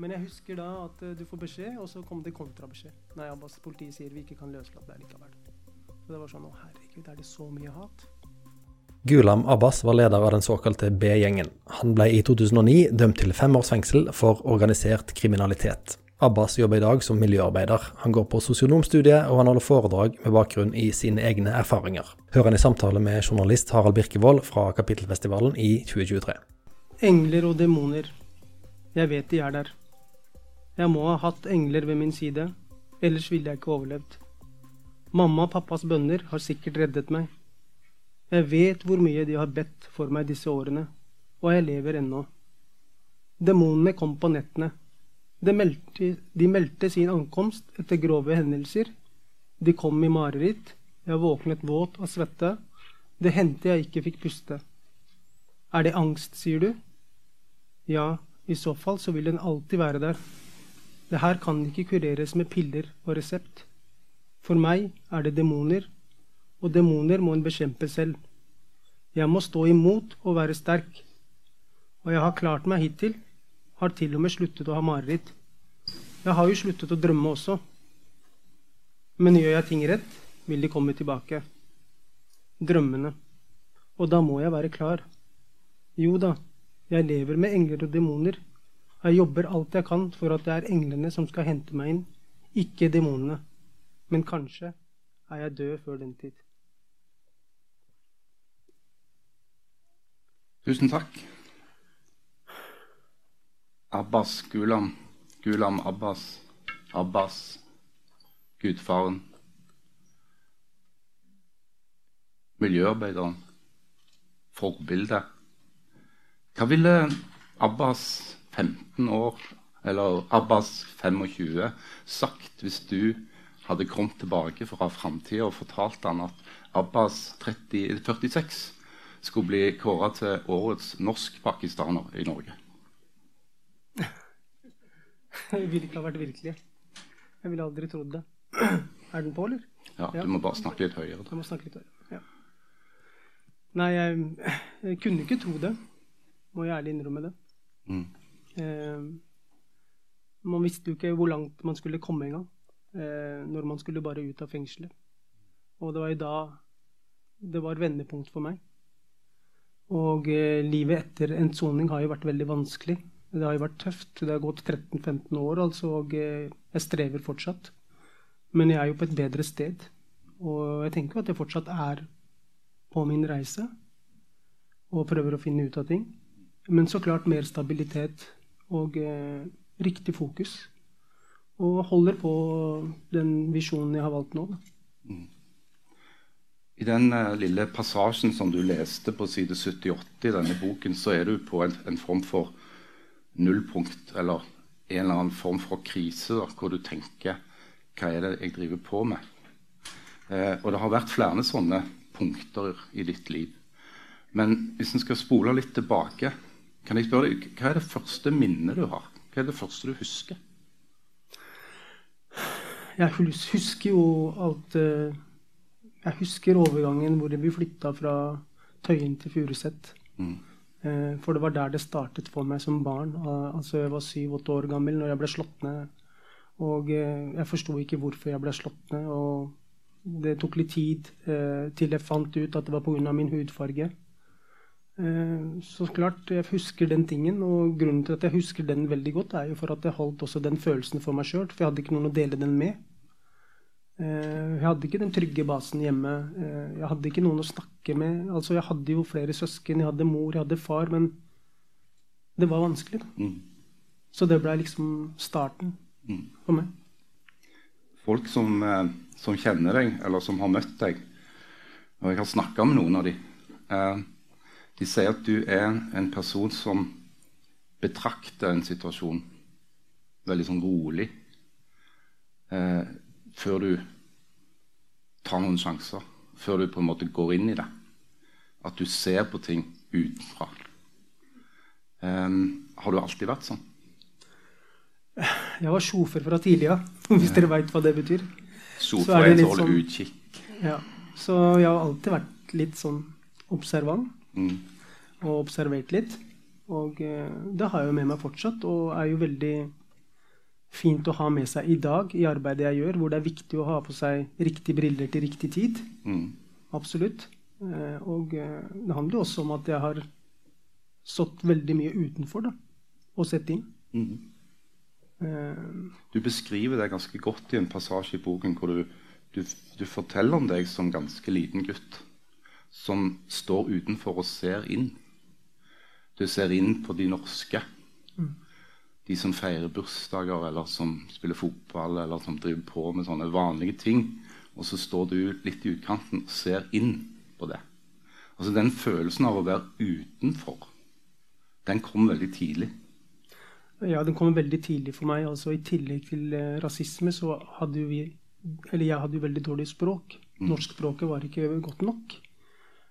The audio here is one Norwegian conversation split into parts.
Men jeg husker da at uh, du får beskjed, og så kom det kontrabeskjed. Nei, Abbas, politiet sier vi ikke kan løslate deg likevel. Så det var sånn Å, herregud, er det så mye hat? Gulam Abbas var leder av den såkalte B-gjengen. Han ble i 2009 dømt til fem års fengsel for organisert kriminalitet. Abbas jobber i dag som miljøarbeider. Han går på sosionomstudiet, og han holder foredrag med bakgrunn i sine egne erfaringer. Hører han i samtale med journalist Harald Birkevold fra Kapittelfestivalen i 2023. Engler og demoner. Jeg vet de er der. Jeg må ha hatt engler ved min side, ellers ville jeg ikke overlevd. Mamma og pappas bønner har sikkert reddet meg. Jeg vet hvor mye de har bedt for meg disse årene, og jeg lever ennå. Demonene kom på nettene. De meldte, de meldte sin ankomst etter grove hendelser. De kom i mareritt. Jeg våknet våt av svette. Det hendte jeg ikke fikk puste. Er det angst, sier du? Ja, i så fall så vil den alltid være der. Det her kan ikke kureres med piller og resept. For meg er det demoner og demoner må en bekjempe selv. Jeg må stå imot og være sterk. Og jeg har klart meg hittil, har til og med sluttet å ha mareritt. Jeg har jo sluttet å drømme også. Men gjør jeg ting rett, vil de komme tilbake. Drømmene. Og da må jeg være klar. Jo da, jeg lever med engler og demoner. Jeg jobber alt jeg kan for at det er englene som skal hente meg inn, ikke demonene. Men kanskje er jeg død før den tid. Tusen takk. Abbas Gulam. Gulam Abbas. Abbas. Gudfaren. Miljøarbeideren. Forbildet. Hva ville Abbas 15 år, eller Abbas 25, sagt hvis du hadde kommet tilbake fra framtida og fortalt han at Abbas 30, 46 skulle bli kåra til årets norsk-pakistaner i Norge? Det ville ikke ha vært virkelig. Jeg ville aldri trodd det. Er den på, eller? Ja, du må bare snakke litt høyere. Jeg må snakke litt høyere, ja. Nei, jeg, jeg, kunne ikke tro det. Må jeg ærlig innrømme det. Mm. Eh, man visste jo ikke hvor langt man skulle komme engang. Eh, når man skulle bare ut av fengselet. Og det var jo da det var vendepunkt for meg. Og eh, livet etter en soning har jo vært veldig vanskelig. Det har jo vært tøft. Det har gått 13-15 år, altså, og eh, jeg strever fortsatt. Men jeg er jo på et bedre sted. Og jeg tenker jo at jeg fortsatt er på min reise og prøver å finne ut av ting. Men så klart mer stabilitet og eh, riktig fokus. Og holder på den visjonen jeg har valgt nå. Mm. I den uh, lille passasjen som du leste på side 78 i denne boken, så er du på en, en form for nullpunkt, eller en eller annen form for krise, da, hvor du tenker Hva er det jeg driver på med? Eh, og det har vært flere sånne punkter i ditt liv. Men hvis en skal spole litt tilbake, kan jeg spørre deg, hva er det første minnet du har? Hva er det første du husker? Jeg husker jo at uh jeg husker overgangen hvor vi flytta fra Tøyen til Furuset. Mm. Eh, for det var der det startet for meg som barn. Altså Jeg var syv-åtte år gammel når jeg ble slått ned. Og eh, jeg forsto ikke hvorfor jeg ble slått ned. Og det tok litt tid eh, til jeg fant ut at det var pga. min hudfarge. Eh, så klart, jeg husker den tingen. Og grunnen til at jeg husker den veldig godt, er jo for at jeg holdt også den følelsen for meg sjøl. For jeg hadde ikke noen å dele den med. Eh, jeg hadde ikke den trygge basen hjemme. Eh, jeg hadde ikke noen å snakke med. Altså, jeg hadde jo flere søsken, jeg hadde mor, jeg hadde far, men det var vanskelig. Mm. Så det ble liksom starten mm. for meg. Folk som, som, kjenner deg, eller som har møtt deg, og jeg har snakka med noen av dem, de sier at du er en person som betrakter en situasjon veldig sånn rolig. Eh, før du tar noen sjanser. Før du på en måte går inn i det. At du ser på ting utenfra. Um, har du alltid vært sånn? Jeg var sjåfør fra tidlig av, hvis dere veit hva det betyr. Sjåfør er en som holder holde utkikk. Ja. Så jeg har alltid vært litt sånn observant. Mm. Og observert litt. Og uh, det har jeg jo med meg fortsatt, og er jo veldig fint å ha med seg i dag i arbeidet jeg gjør, hvor det er viktig å ha på seg riktige briller til riktig tid. Mm. Absolutt. Eh, og eh, det handler jo også om at jeg har stått veldig mye utenfor da, og sett inn. Mm. Eh, Du beskriver det ganske godt i en passasje i boken hvor du, du, du forteller om deg som ganske liten gutt som står utenfor og ser inn. Du ser inn på de norske. De som feirer bursdager, eller som spiller fotball, eller som driver på med sånne vanlige ting. Og så står du litt i utkanten og ser inn på det. Altså Den følelsen av å være utenfor, den kom veldig tidlig. Ja, den kom veldig tidlig for meg. altså I tillegg til eh, rasisme så hadde vi Eller jeg hadde jo veldig dårlig språk. Norskspråket var ikke godt nok.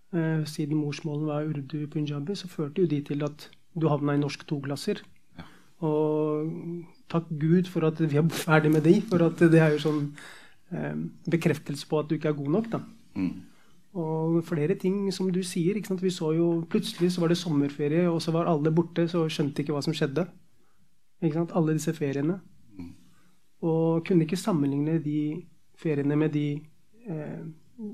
Eh, siden morsmålen var urdu punjabi, så førte jo de til at du havna i norsk toklasser. Ja. Og takk Gud for at vi er ferdig med de, for at det er jo sånn eh, bekreftelse på at du ikke er god nok. da. Mm. Og flere ting som du sier. ikke sant? Vi så jo Plutselig så var det sommerferie, og så var alle borte, så skjønte ikke hva som skjedde. Ikke sant? Alle disse feriene. Og kunne ikke sammenligne de feriene med de eh,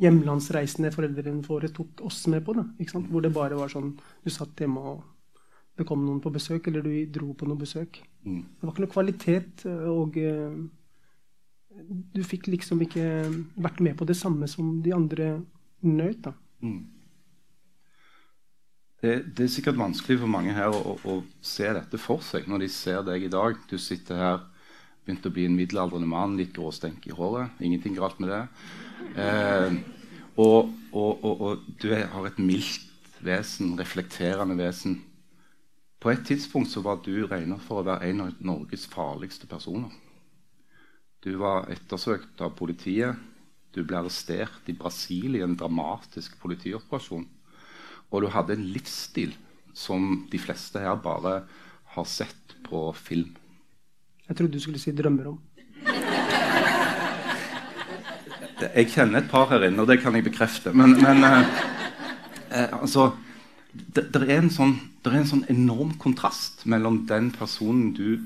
hjemlandsreisene foreldrene våre tok oss med på. da? Hvor det bare var sånn du satt hjemme og det kom noen på besøk, eller du dro på noe besøk. Mm. Det var ikke noe kvalitet, og eh, du fikk liksom ikke vært med på det samme som de andre nøt. da. Mm. Det, det er sikkert vanskelig for mange her å, å, å se dette for seg når de ser deg i dag. Du sitter her, begynt å bli en middelaldrende mann, litt gråstenk i håret. Ingenting galt med det. Eh, og, og, og, og du har et mildt vesen, reflekterende vesen. På et tidspunkt så var du regnet for å være en av Norges farligste personer. Du var ettersøkt av politiet. Du ble arrestert i Brasil i en dramatisk politioperasjon. Og du hadde en livsstil som de fleste her bare har sett på film. Jeg trodde du skulle si 'drømmer om'. Jeg kjenner et par her inne, og det kan jeg bekrefte. Men, men eh, eh, altså det, det, er en sånn, det er en sånn enorm kontrast mellom den personen du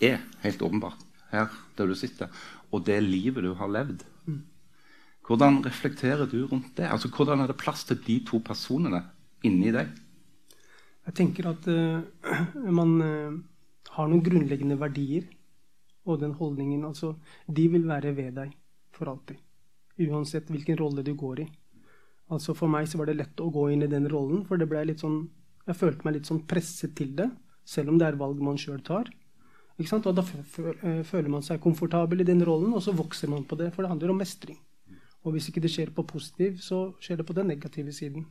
er, helt åpenbart, her der du sitter, og det livet du har levd. Hvordan reflekterer du rundt det? Altså, Hvordan er det plass til de to personene inni deg? Jeg tenker at uh, man eh, har noen grunnleggende verdier. Og den holdningen altså, De vil være ved deg for alltid. Uansett hvilken rolle du går i. Altså For meg så var det lett å gå inn i den rollen, for det ble litt sånn Jeg følte meg litt sånn presset til det, selv om det er valg man sjøl tar. Ikke sant? Og da eh, føler man seg komfortabel i den rollen, og så vokser man på det, for det handler om mestring. Og hvis ikke det skjer på positiv, så skjer det på den negative siden.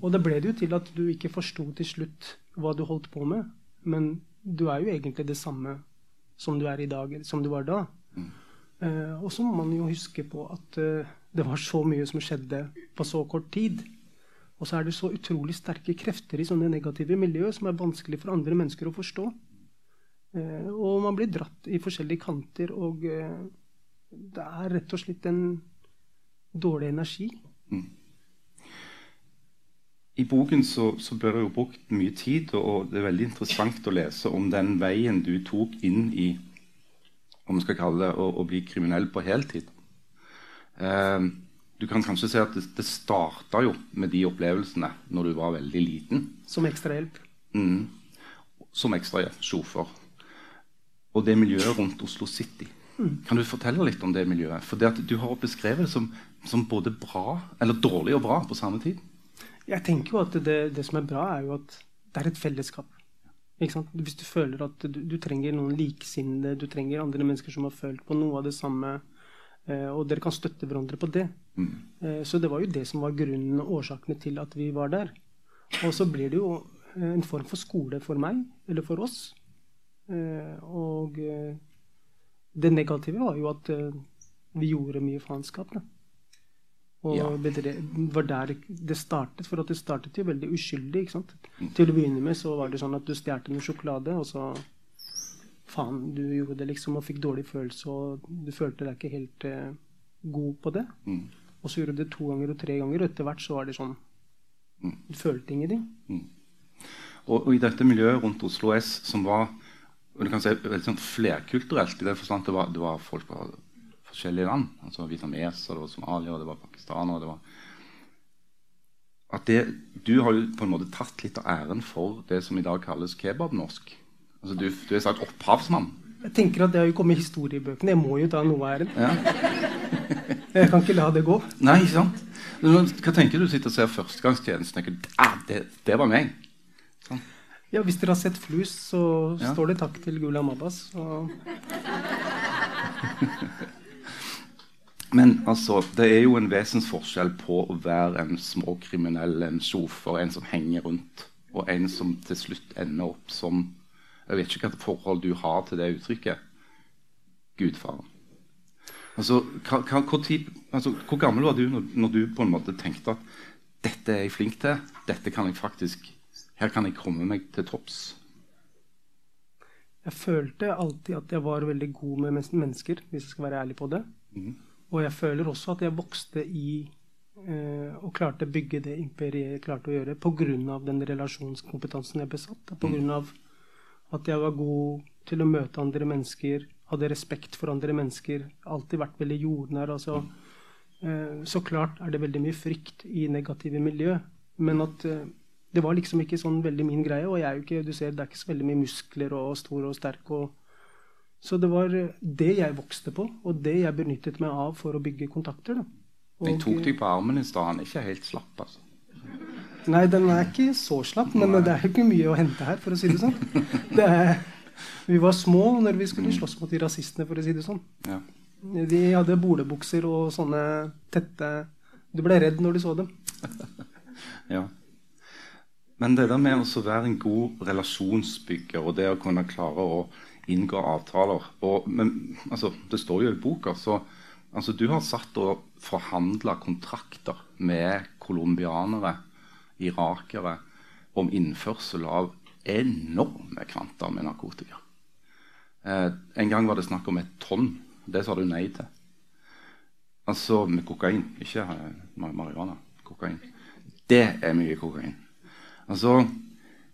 Og da ble det jo til at du ikke forsto til slutt hva du holdt på med. Men du er jo egentlig det samme som du er i dag, som du var da. Mm. Uh, og så må man jo huske på at uh, det var så mye som skjedde på så kort tid. Og så er det så utrolig sterke krefter i sånne negative miljøer som er vanskelig for andre mennesker å forstå. Uh, og man blir dratt i forskjellige kanter, og det er rett og slett en dårlig energi. Mm. I boken så, så blir det jo brukt mye tid, og det er veldig interessant å lese om den veien du tok inn i om vi skal kalle det å, å bli kriminell på heltid. Eh, du kan kanskje si at det, det starta jo med de opplevelsene når du var veldig liten. Som ekstrahjelp. Mm. Som ekstrasjåfør. sjåfør. Og det miljøet rundt Oslo City. Kan du fortelle litt om det miljøet? For det at du har beskrevet det som, som både bra, eller dårlig og bra på samme tid. Jeg tenker jo at det, det som er bra, er jo at det er et fellesskap. Hvis du føler at du, du trenger noen likesinnede, du trenger andre mennesker som har følt på noe av det samme, eh, og dere kan støtte hverandre på det. Mm. Eh, så det var jo det som var grunnen og årsakene til at vi var der. Og så blir det jo eh, en form for skole for meg, eller for oss. Eh, og det negative var jo at vi gjorde mye faenskap. da. Og Ja. det var der det startet, for det startet jo veldig uskyldig. ikke sant? Til å begynne med så var det sånn at du stjal noe sjokolade, og så Faen, du gjorde det liksom og fikk dårlig følelse, og du følte deg ikke helt eh, god på det. Mm. Og så gjorde du det to ganger og tre ganger, og etter hvert så var det sånn Du følte ingenting. Og, og i dette miljøet rundt Oslo S, som var du kan si veldig sånn flerkulturelt i den forstand det var, det var folk fra forskjellige land. altså Vietnameser, det var Somalia, det var pakistanere det var at det, Du har jo på en måte tatt litt av æren for det som i dag kalles kebabnorsk. Altså du, du er sagt opphavsmann. Jeg tenker at Det har jo kommet i historiebøkene. Jeg må jo ta noe av æren. Ja. Jeg kan ikke la det gå. Nei, ikke sant? Hva tenker du sitter og ser førstegangstjenesten tenker ah, det, det var meg? Sånn. Ja, Hvis dere har sett Flus, så Ja. står det takk til Gulam Abbas. Og Men altså, det er jo en vesensforskjell på å være en småkriminell, en sjofer, en som henger rundt, og en som til slutt ender opp som Jeg vet ikke hva forhold du har til det uttrykket. Gudfaren. Altså, hva, hva, hvor, tid, altså, hvor gammel var du når, når du på en måte tenkte at dette er jeg flink til, dette kan jeg faktisk, her kan jeg komme meg til topps? jeg følte alltid at jeg var veldig god med mennesker, hvis jeg skal være ærlig på det. Mhm. Og jeg føler også at jeg vokste i eh, og klarte å bygge det imperiet jeg klarte å gjøre pga. den relasjonskompetansen jeg besatt. Pga. at jeg var god til å møte andre mennesker, hadde respekt for andre mennesker. Alltid vært veldig jordnær. Altså, eh, så klart er det veldig mye frykt i negative miljø. Men at eh, det var liksom ikke sånn veldig min greie. Og jeg er jo ikke, du ser, det er ikke så veldig mye muskler og stor og sterk. Og, så det var eh, det jeg vokste på, og det jeg benyttet meg av for å bygge kontakter. Da. Jeg Og, tok deg på armen i stad. Han er ikke helt slapp, altså. Nei, den er ikke så slapp, men det er jo ikke mye å hente her, for å si det sånn. Det er, vi var små når vi skulle slåss mot de rasistene, for å si det sånn. Ja. De hadde bolebukser og sånne tette Du ble redd når du så dem. Ja. Men det der med å være en god relasjonsbygger og det å kunne klare å inngå avtaler og, men, altså, Det står jo i boka. så altså, Du har satt og forhandla kontrakter med colombianere, irakere, om innførsel av enorme kvanta med narkotika. Eh, en gang var det snakk om et tonn. Det sa du nei til. Altså med kokain, ikke eh, marihuana. Kokain. Det er mye kokain. Altså,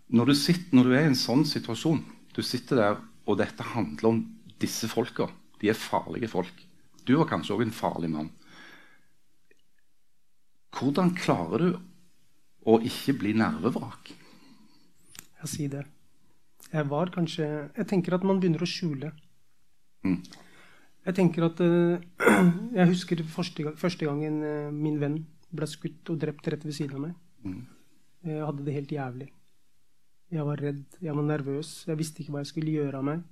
når du, sitter, når du er i en sånn situasjon Du sitter der, og dette handler om disse folka. De er farlige folk. Du var kanskje òg en farlig mann. Hvordan klarer du å ikke bli nervevrak? Jeg sier det. Jeg var kanskje Jeg tenker at man begynner å skjule. Mm. Jeg tenker at uh, Jeg husker første, gang, første gangen uh, min venn ble skutt og drept rett ved siden av meg. Mm. Jeg hadde det helt jævlig. Jeg var redd, jeg var nervøs. Jeg visste ikke hva jeg skulle gjøre av meg.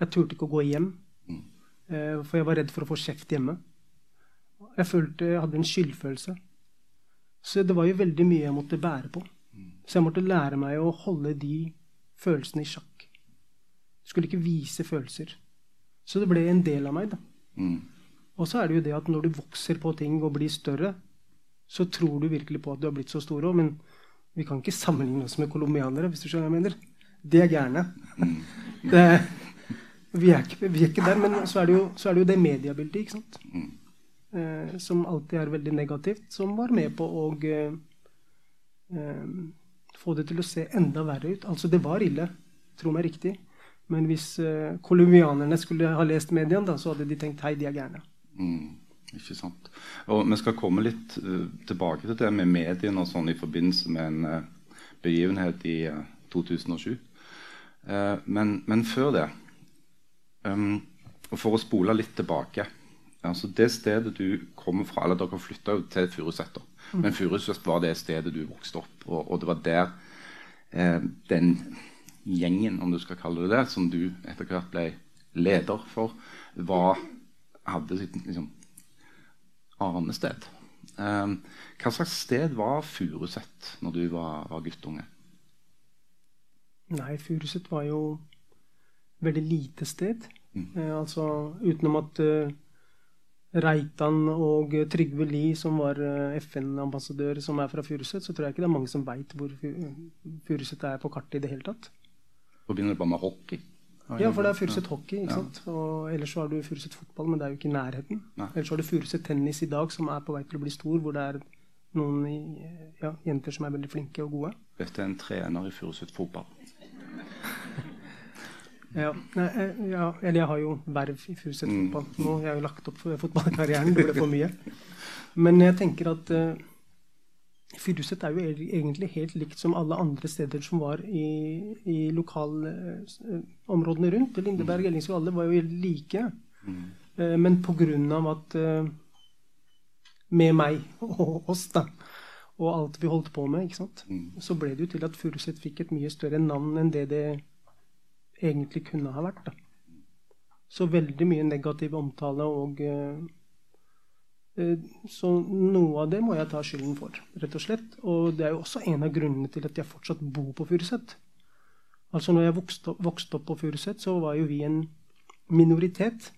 Jeg turte ikke å gå hjem, Mm. eh, for jeg var redd for å få kjeft hjemme. Jeg følte jeg hadde en skyldfølelse. Så det var jo veldig mye jeg måtte bære på. Så jeg måtte lære meg å holde de følelsene i sjakk. Skulle ikke vise følelser. Så det ble en del av meg. da. Mm. Og så er det jo det at når du vokser på ting og blir større, så tror du virkelig på at du har blitt så stor òg, men vi kan ikke sammenligne oss med colombianere, hvis du skjønner hva jeg mener. De er gærne. Det, vi, er ikke, vi er ikke der, men så er det jo, så er det, jo det mediebildet, ikke sant? Eh, som alltid er veldig negativt, som var med på å eh, eh, få det til å se enda verre ut. Altså, det var ille, tro meg riktig. Men hvis eh, colombianerne skulle ha lest mediene, da, så hadde de tenkt hei, de er gærne. Mm, ikke sant. Og Vi skal komme litt eh, tilbake til det med mediene og sånn i forbindelse med en eh, begivenhet i eh, 2007. Eh, men, men før det um, For å spole litt tilbake altså Det stedet du kommer fra eller Dere flytta jo til Furuset. da. Men Furuset var det stedet du vokste opp, og, og det var der den gjengen, om du skal kalle det det, som du etter hvert ble leder for, var, hadde sitt liksom, arnested. Eh, hva slags sted var Furuset når du var, var guttunge? Nei, Furuset var jo veldig lite sted. Eh, altså utenom at eh, Reitan og Trygve Lie, som var eh, FN-ambassadør, som er fra Furuset, så tror jeg ikke det er mange som veit hvor Furuset er på kartet i det hele tatt. Forbinder det bare med hockey? Ja, for det er Furuset hockey, ikke sant? Og ellers så har du Furuset fotball, men det er jo ikke i nærheten. Ellers så har du Furuset tennis i dag, som er på vei til å bli stor, hvor det er noen ja, jenter som er veldig flinke og gode. Dette er en trener i Furuset fotball. Ja, eh, ja, eller jeg har jo verv i Furuset fotball nå. Jeg har jo lagt opp fotballkarrieren. Det ble for mye. Men jeg tenker at uh, Furuset er jo egentlig helt likt som alle andre steder som var i, i lokalområdene uh, rundt. Lindeberg, Ellingsvåg, alle var jo helt like. Mm. Uh, men av at uh, Med meg og oss, da, og alt vi holdt på med, ikke sant? Mm. så ble det jo til at Furuset fikk et mye større navn enn det det egentlig kunne ha vært. Da. Så veldig mye negativ omtale og uh, Så noe av det må jeg ta skylden for, rett og slett. Og det er jo også en av grunnene til at jeg fortsatt bor på Furuset. Altså når jeg vokste vokste opp på Furuset, så var jo vi en minoritet.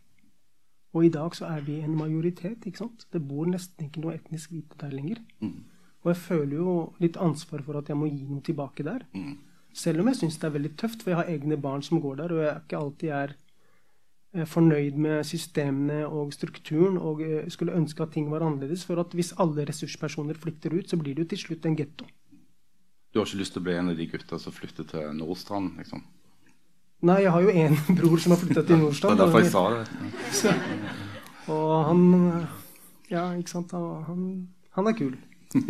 Og i dag så er vi en majoritet. ikke sant? Det bor nesten ikke noe etnisk hvite der lenger. Mm. Og jeg føler jo litt ansvar for at jeg må gi noe tilbake der. Mm. Selv om jeg syns det er veldig tøft, for jeg har egne barn som går der, og jeg ikke alltid er eh, fornøyd med systemene og strukturen og eh, skulle ønske at ting var annerledes. For at hvis alle ressurspersoner flytter ut, så blir det jo til slutt en getto. Du har ikke lyst til å bli en av de gutta som flytter til Nordstrand? liksom? Nei, jeg har jo én bror som har flytta til Nordstrand. det er derfor jeg sa det. Så, og han Ja, ikke sant. Han, han er kul.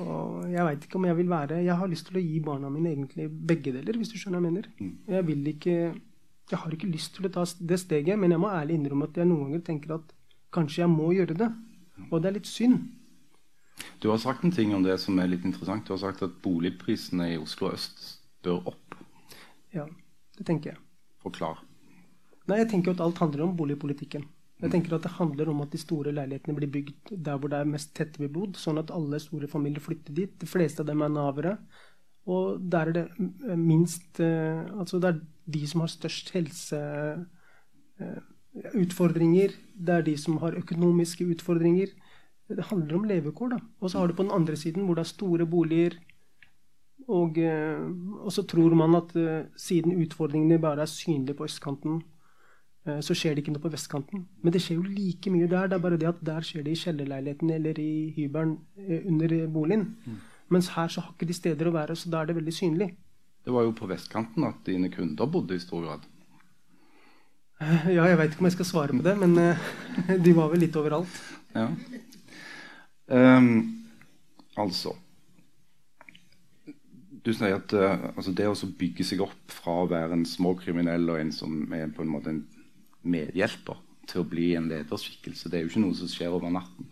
Og jeg veit ikke om jeg vil være Jeg har lyst til å gi barna mine egentlig begge deler, hvis du skjønner hva jeg mener. Mm. Jeg vil ikke Jeg har ikke lyst til å ta det steget, men jeg må ærlig innrømme at jeg noen ganger tenker at kanskje jeg må gjøre det. Og det er litt synd. Du har sagt en ting om det som er litt interessant. Du har sagt at boligprisene i Oslo øst bør opp. Ja, det tenker jeg. Forklar. Nei, jeg tenker at alt handler om boligpolitikken. Jeg tenker at Det handler om at de store leilighetene blir bygd der hvor det er mest tett bebodd, sånn at alle store familier flytter dit. De fleste av dem er navere. Og der er det minst eh, Altså det er de som har størst helseutfordringer. Eh, det er de som har økonomiske utfordringer. Det handler om levekår. da. Og så har du på den andre siden hvor det er store boliger. Og, eh, og så tror man at siden utfordringene bare er synlige på østkanten, så skjer det ikke noe på vestkanten. Men det skjer jo like mye der. Det er bare det at der skjer det i kjellerleiligheten eller i hybelen under boligen. Mens her så har ikke de steder å være, så da er det veldig synlig. Det var jo på vestkanten at dine kunder bodde i stor grad. Eh, ja, jeg veit ikke om jeg skal svare på det, men de var vel litt overalt. Ja. Um, altså Du sier at uh, altså det å bygge seg opp fra å være en småkriminell og en som er på en måte en medhjelper til å bli en lederskikkelse. Det er jo ikke noe som skjer over natten.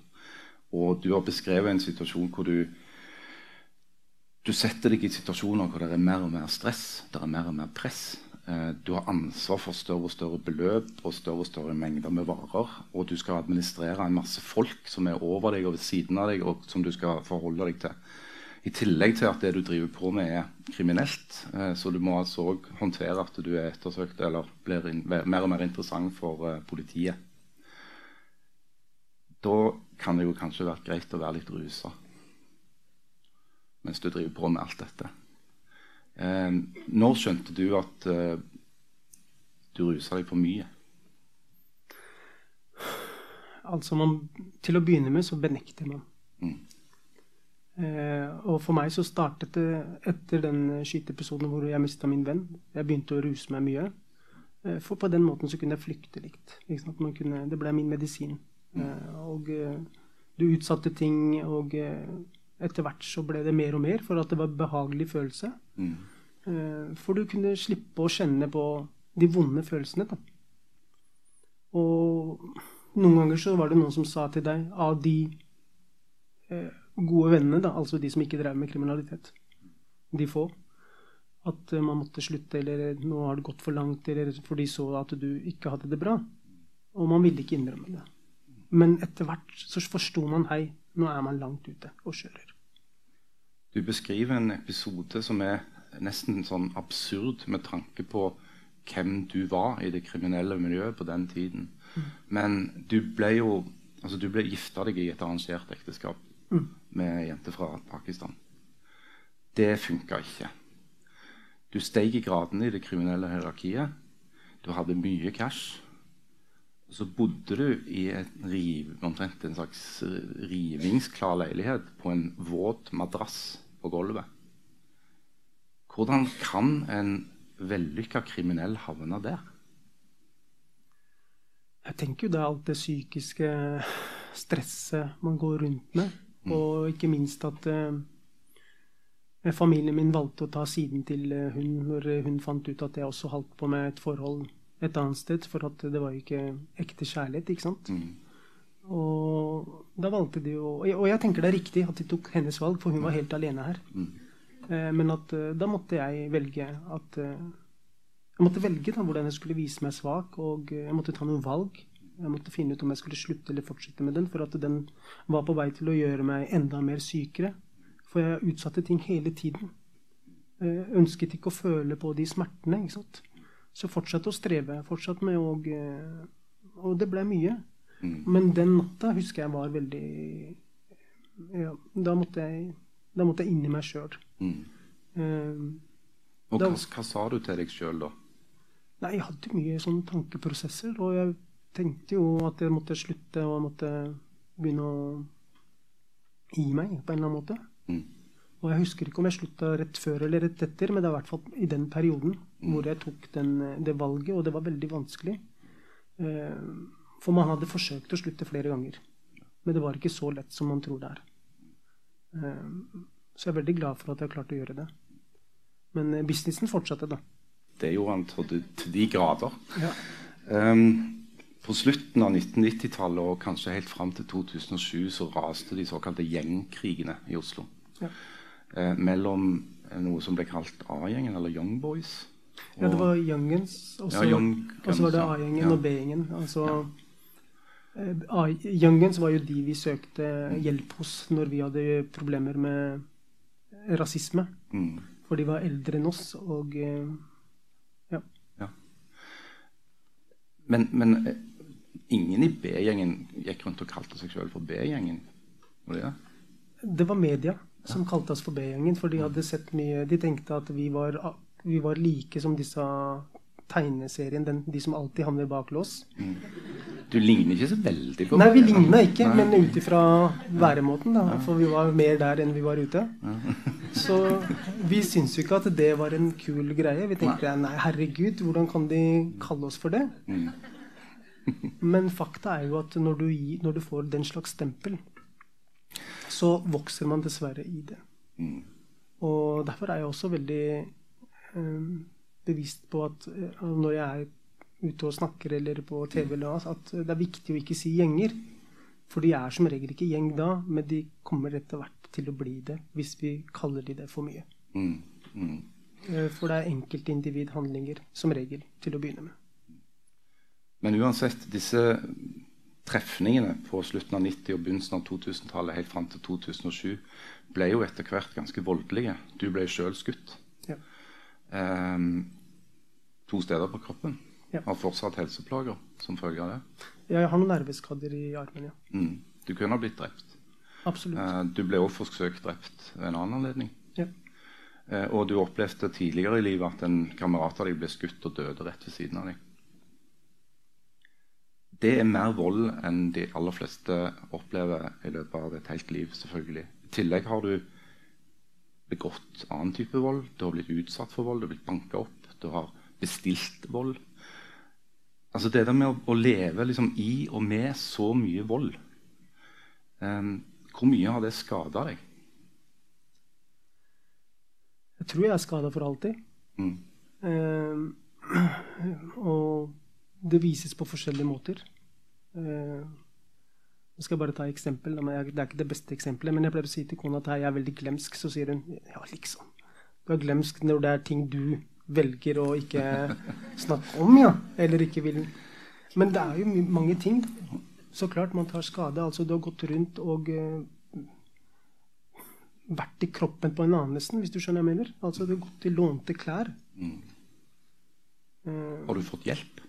Og du har beskrevet en situasjon hvor du du setter deg i situasjoner hvor det er mer og mer stress, det er mer og mer press. Eh, du har ansvar for større og større beløp og større og større mengder med varer. Og du skal administrere en masse folk som er over deg og ved siden av deg, og som du skal forholde deg til. I tillegg til at det du driver på med, er kriminelt. Eh, så du må altså òg håndtere at du er ettersøkt eller blir mer og mer interessant for eh, politiet. Da kan det jo kanskje være greit å være litt rusa mens du driver på med alt dette. Eh, når skjønte du at du rusa deg for mye? Altså, man, Til å begynne med så benekter man. Mm. Eh, og for meg så startet det etter den skyteepisoden hvor jeg mista min venn. Jeg begynte å ruse meg mye. Eh, for på den måten så kunne jeg flykte litt. Kunne, det ble min medisin. Eh, og eh, du utsatte ting, og eh, etter hvert så ble det mer og mer for at det var behagelig følelse. Mm. Eh, for du kunne slippe å kjenne på de vonde følelsene. Da. Og noen ganger så var det noen som sa til deg av de gode vennene, da, altså de som ikke drev med kriminalitet, de få, at uh, man måtte slutte, eller nå har det gått for langt, eller for de så at du ikke hadde det bra. Og man ville ikke innrømme det. Men etter hvert så forsto man hei, nå er man langt ute og kjører. Du beskriver en episode som er nesten sånn absurd med tanke på hvem du var i det kriminelle miljøet på den tiden. Mm. Men du ble jo altså du ble gifta deg i et arrangert ekteskap. Mm med jente fra Pakistan. Det funka ikke. Du steg i gradene i det kriminelle hierarkiet. Du hadde mye cash. Og så bodde du i en riv, omtrent en slags rivingsklar leilighet på en våt madrass på gulvet. Hvordan kan en vellykka kriminell havne der? Jeg tenker jo det er alt det psykiske stresset man går rundt med. Mm. Og ikke minst at eh, familien min valgte å ta siden til eh, hun når hun fant ut at jeg også holdt på med et forhold et annet sted, for at det var jo ikke ekte kjærlighet, ikke sant. Mm. Og da valgte de jo Og jeg tenker det er riktig at de tok hennes valg, for hun var helt alene her. Mm. Eh, Men at eh, da måtte jeg velge at eh, Jeg måtte velge da hvordan jeg skulle vise meg svak, og jeg måtte ta noen valg. Jeg måtte finne ut om jeg skulle slutte eller fortsette med den, for at den var på vei til å gjøre meg enda mer sykere. For jeg utsatte ting hele tiden. Jeg Ønsket ikke å føle på de smertene. ikke sant? Så fortsatte å streve. Fortsatt med å Og det ble mye. Mm. Men den natta husker jeg var veldig ja, Da måtte jeg, da måtte jeg inn i meg sjøl. Mm. Uh, Og Da- hva, hva sa du til deg sjøl da? nei, jeg hadde mye sånne tankeprosesser, og jeg tenkte jo at jeg måtte slutte og jeg måtte begynne å gi meg på en eller annen måte. Mm. Og jeg husker ikke om jeg slutta rett før eller rett etter, men det er i hvert fall i den perioden hvor jeg tok den, det valget, og det var veldig vanskelig. Eh, For man hadde forsøkt å slutte flere ganger. Men det var ikke så lett som man tror det er. Eh, Så jeg er veldig glad for at jeg har klart å gjøre det. Men eh, businessen fortsatte, da. Det gjorde han til, de- grader. Ja. Um, på slutten av 1990-tallet og kanskje helt fram til 2007 så raste de såkalte gjengkrigene i Oslo. Ja. Eh, mellom eh, noe som ble kalt A-gjengen, eller Young Boys. Ja, det var Youngens, og så Ja, Young var det A-gjengen og B-gjengen. Altså, Youngens var jo de vi søkte hjelp hos når vi hadde problemer med rasisme. Mm. For de var eldre enn oss, og eh, ja. Men, men eh, ingen i B-gjengen gikk rundt og kalte seg sjøl for B-gjengen? Var det det? Det var media som kalte oss for B-gjengen, for de hadde sett mye De tenkte at vi var, vi var like som disse tegneserien, den, de som alltid havner bak lås. Du ligner ikke så veldig på Nei, vi ligna ikke, Nei. men ut ifra væremåten, da. For vi var mer der enn vi var ute. Så vi syns jo ikke at det var en kul greie. Vi tenkte nei, herregud, hvordan kan de kalle oss for det? Mm. Men fakta er jo at når du, gir, når du får den slags stempel, så vokser man dessverre i det. Mm. Og derfor er jeg også veldig eh, bevisst på at eh, når jeg er ute og snakker eller på TV, at det er viktig å ikke si gjenger. For de er som regel ikke gjeng da, men de kommer etter hvert til å bli det hvis vi kaller de det for mye. Mm. Mm. Eh, For det er enkeltindividhandlinger som regel til å begynne med. Men uansett, disse trefningene på slutten av 90- og begynnelsen av 2000-tallet helt fram til 2007 ble jo etter hvert ganske voldelige. Du ble sjøl skutt. Ja. Ehm, to steder på kroppen. Ja. Har fortsatt helseplager som følge av det. Jeg har noen nerveskader i armen, ja. Mm. Du kunne ha blitt drept. Absolutt. Eh, du ble også forsøkt drept ved en annen anledning. Ja. Eh, og du opplevde tidligere i livet at en kamerat av deg ble skutt og døde rett ved siden av deg. Det er mer vold enn de aller fleste opplever i løpet av et helt liv. selvfølgelig. I tillegg har du begått annen type vold. Du har blitt utsatt for vold, du har blitt banka opp, du har bestilt vold. Altså Det der med å, å leve liksom i og med så mye vold eh, Hvor mye har det skada deg? Jeg tror jeg er skada for alltid. Mm. Eh, og det vises på forskjellige måter. Eh, nå skal jeg bare ta et eksempel. jeg- Det er ikke det beste eksempelet, men jeg pleier å si til kona at jeg er veldig glemsk. Så sier hun ja, liksom. Du er glemsk når det er ting du velger å ikke snakke om, ja. Eller ikke vil Men det er jo mange ting. Så klart man tar skade. Altså, du har gått rundt og uh, vært i kroppen på en annen nesten, hvis du skjønner hva jeg mener. Altså, du har gått i lånte klær. Mm. Uh, Har du fått hjelp?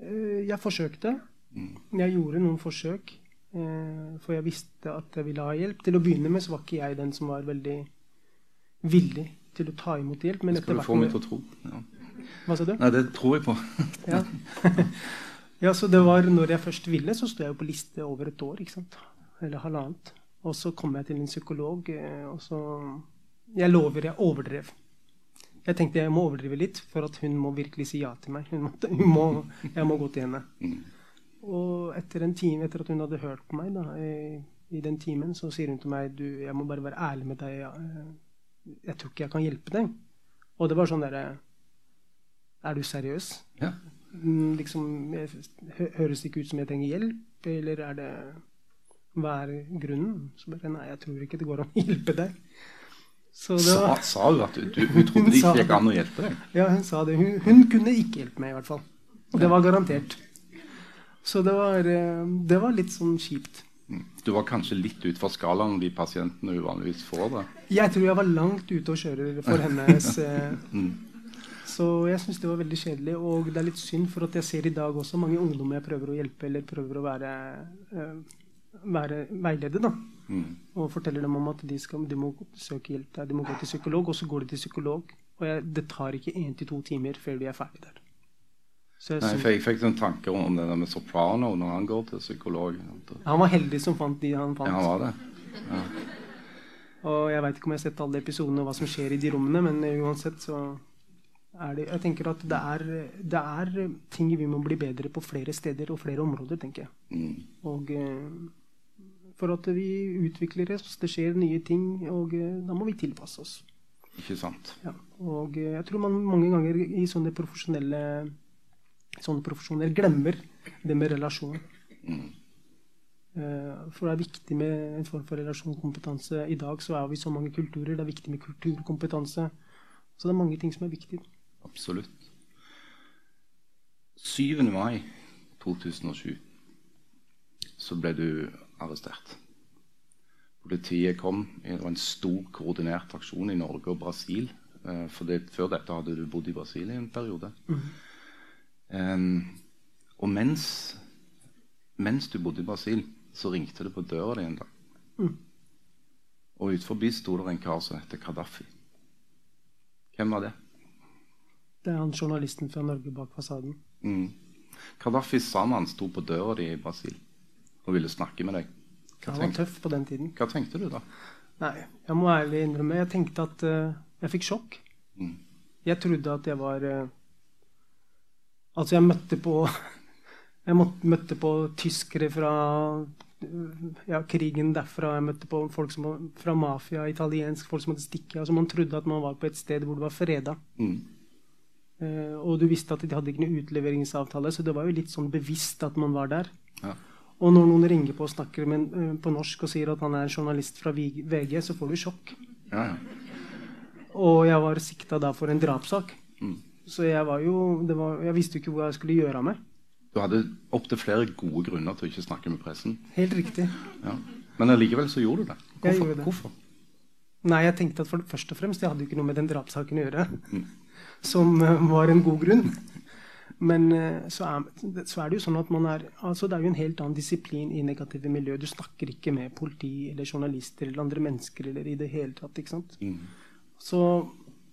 Uh, Jeg forsøkte. Mm. Jeg gjorde noen forsøk. For jeg visste at jeg ville ha hjelp. Til å begynne med så var ikke jeg den som var veldig villig til å ta imot hjelp. Men skal du få meg til å tro. Ja. Hva sa du? Nei, det tror jeg på. Ja. ja, så det var når jeg først ville, så sto jeg jo på liste over et år. ikke sant? Eller halvannet. Og så kom jeg til en psykolog, eh, og så Jeg lover, jeg overdrev. Jeg tenkte jeg må overdrive litt for at hun må virkelig si ja til meg. Hun måtte, hun må, jeg må gå til henne. Og etter en time, etter at hun hadde hørt på meg da, i, i den timen, så sier hun til meg du, jeg må bare være ærlig med deg. Jeg, tror ikke jeg kan hjelpe deg. Og det var sånn derre Er du seriøs? Ja. Mm, Liksom, jeg, høres det ikke ut som jeg trenger hjelp, eller er det Hva er grunnen? Så bare Nei, jeg tror ikke det går an å hjelpe deg. Så det var, sa hun at du, du, hun trodde det ikke gikk an å hjelpe deg? ja, hun sa det. Hun, hun kunne ikke hjelpe meg, i hvert fall. Og det var garantert. Så det var, eh, det var litt sånn kjipt. Du var kanskje litt ut fra skalaen de pasientene uvanligvis får det. Jeg tror jeg var langt ute og kjører for hennes eh, Mm. Så jeg syns det var veldig kjedelig. Og det er litt synd, for at jeg ser i dag også mange ungdommer jeg prøver å hjelpe eller prøver å være, eh, være veileder. da. Mm. Og forteller dem om at de, skal, de må søke hjelp der. De må gå til psykolog, og så går de til psykolog. Og jeg, det tar ikke én til to timer før de er ferdig der. Så Nei, for jeg fikk noen tanker om det der med soprano når han går til psykolog. han var heldig som fant de han fant. Ja, han var det. Og jeg veit ikke om jeg har sett alle episodene og hva som skjer i de rommene, men eh, uansett så er det Jeg tenker at det er, det er ting vi må bli bedre på flere steder og flere områder, tenker jeg. Mm. Og eh, for at vi utvikler oss, det skjer nye ting, og eh, da må vi tilpasse oss. Ikke sant? Ja. Og jeg tror man mange ganger i sånne profesjonelle sånne profesjoner glemmer det med relasjon. Mm. Eh, For det er viktig med en form for relasjonskompetanse. I dag så er vi så mange kulturer. Det er viktig med kulturkompetanse. Så det er mange ting som er viktig. Absolutt. 7. mai 2007 så ble du arrestert. Politiet kom. Det var en stor koordinert aksjon i Norge og Brasil. eh, For det, før dette hadde du bodd i Brasil i en periode. Em, og mens, mens du bodde i Brasil, så ringte det på døra di en dag. Mm. Og ut forbi sto det en kar som heter Kadafi. Hvem var det? Det er han journalisten fra Norge bak fasaden. Mm. Kadafi sa han sto på døra di i Brasil og ville snakke med deg. Hva, Han var tøff på den tiden. hva tenkte du da? Nei, jeg må ærlig innrømme. Jeg tenkte at uh, jeg fikk sjokk. Mm. Jeg trodde at jeg var eh, Altså, jeg møtte på Jeg møtte på tyskere fra ja, krigen derfra. Jeg møtte på folk som, var- fra mafia, italiensk, folk som hadde stikket. Altså, man trodde at man var på et sted hvor det var freda. Mm. Uh, og du visste at de hadde ikke noe utleveringsavtale, så det var jo litt sånn bevisst at man var der. Ja. Og når noen ringer på og snakker med, eh, på norsk og sier at han er journalist fra VG, VG, så får du sjokk. Ja, ja. Og jeg var sikta da for en drapssak. Mm. Så jeg var jo det var, Jeg visste jo ikke hva jeg skulle gjøre av meg. Du hadde opptil flere gode grunner til å ikke snakke med pressen. Helt riktig. Ja. Men allikevel så gjorde du det. Hvorfor? gjorde det. Hvorfor? Nei, jeg tenkte at for, først og fremst, jeg hadde jo ikke noe med den drapssaken å gjøre. Som eh, var en god grunn. Men eh, så er, så er det jo sånn at man er altså Det er jo en helt annen disiplin i negative miljø. Du snakker ikke med politi eller journalister eller andre mennesker eller i det hele tatt. ikke sant? Mm. Så